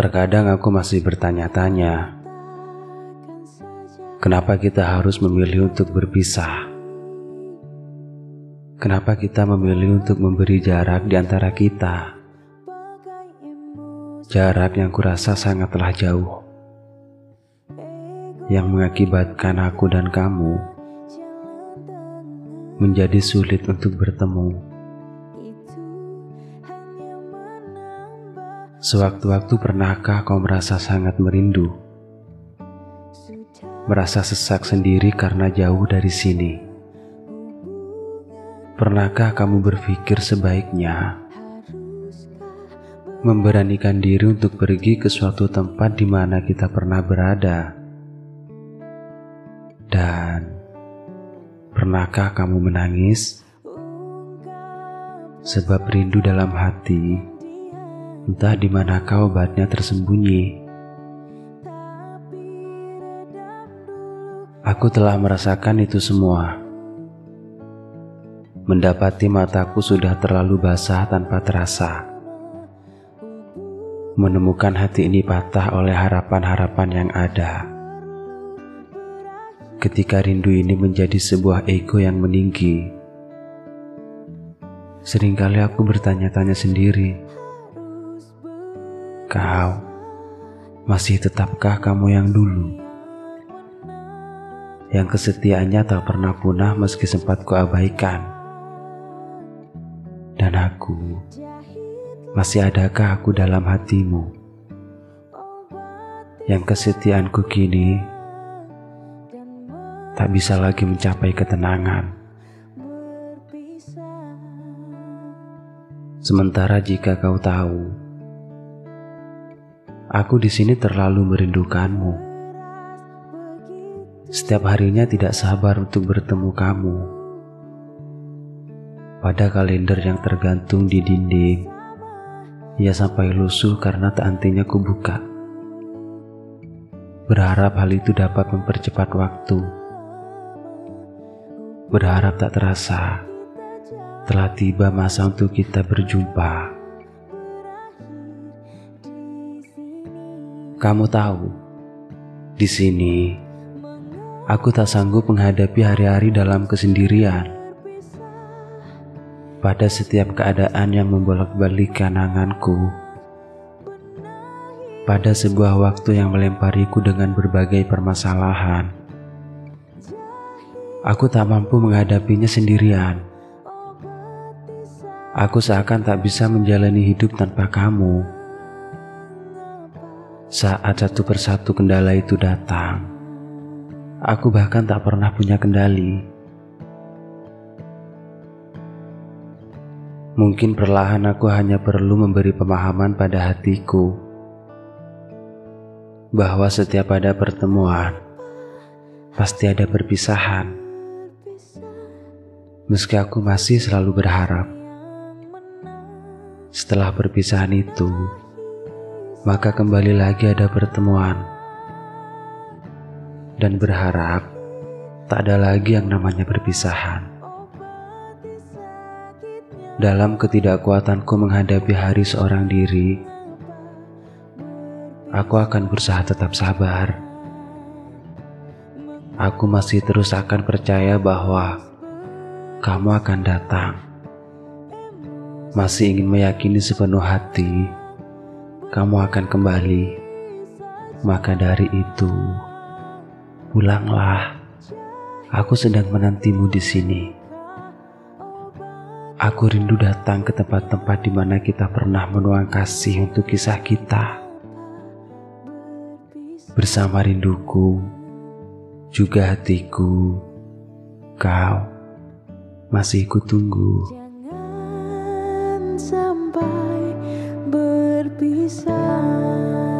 Terkadang aku masih bertanya-tanya, kenapa kita harus memilih untuk berpisah? Kenapa kita memilih untuk memberi jarak di antara kita? Jarak yang kurasa sangatlah jauh, yang mengakibatkan aku dan kamu menjadi sulit untuk bertemu. Sewaktu-waktu pernahkah kau merasa sangat merindu? Merasa sesak sendiri karena jauh dari sini? Pernahkah kamu berpikir sebaiknya memberanikan diri untuk pergi ke suatu tempat di mana kita pernah berada? Dan pernahkah kamu menangis? Sebab rindu dalam hati Entah di mana kau obatnya tersembunyi. Aku telah merasakan itu semua. Mendapati mataku sudah terlalu basah tanpa terasa. Menemukan hati ini patah oleh harapan-harapan yang ada. Ketika rindu ini menjadi sebuah ego yang meninggi, sering kali aku bertanya-tanya sendiri, Kau masih tetapkah kamu yang dulu? Yang kesetiaannya tak pernah punah meski sempat kuabaikan. Dan aku, masih adakah aku dalam hatimu? Yang kesetiaanku kini tak bisa lagi mencapai ketenangan. Sementara jika kau tahu, Aku di sini terlalu merindukanmu. Setiap harinya tidak sabar untuk bertemu kamu. Pada kalender yang tergantung di dinding, ia sampai lusuh karena tak antinya kubuka. Berharap hal itu dapat mempercepat waktu. Berharap tak terasa telah tiba masa untuk kita berjumpa. Kamu tahu, di sini aku tak sanggup menghadapi hari-hari dalam kesendirian. Pada setiap keadaan yang membolak-balik kananganku, pada sebuah waktu yang melempariku dengan berbagai permasalahan, aku tak mampu menghadapinya sendirian. Aku seakan tak bisa menjalani hidup tanpa kamu. Saat satu persatu kendala itu datang, aku bahkan tak pernah punya kendali. Mungkin perlahan aku hanya perlu memberi pemahaman pada hatiku bahwa setiap ada pertemuan pasti ada perpisahan. Meski aku masih selalu berharap setelah perpisahan itu maka kembali lagi ada pertemuan dan berharap tak ada lagi yang namanya perpisahan. Dalam ketidakkuatanku menghadapi hari seorang diri, aku akan berusaha tetap sabar. Aku masih terus akan percaya bahwa kamu akan datang. Masih ingin meyakini sepenuh hati kamu akan kembali. Maka dari itu, pulanglah. Aku sedang menantimu di sini. Aku rindu datang ke tempat-tempat di mana kita pernah menuang kasih untuk kisah kita. Bersama rinduku, juga hatiku, kau masih kutunggu. Jangan sampai berpisah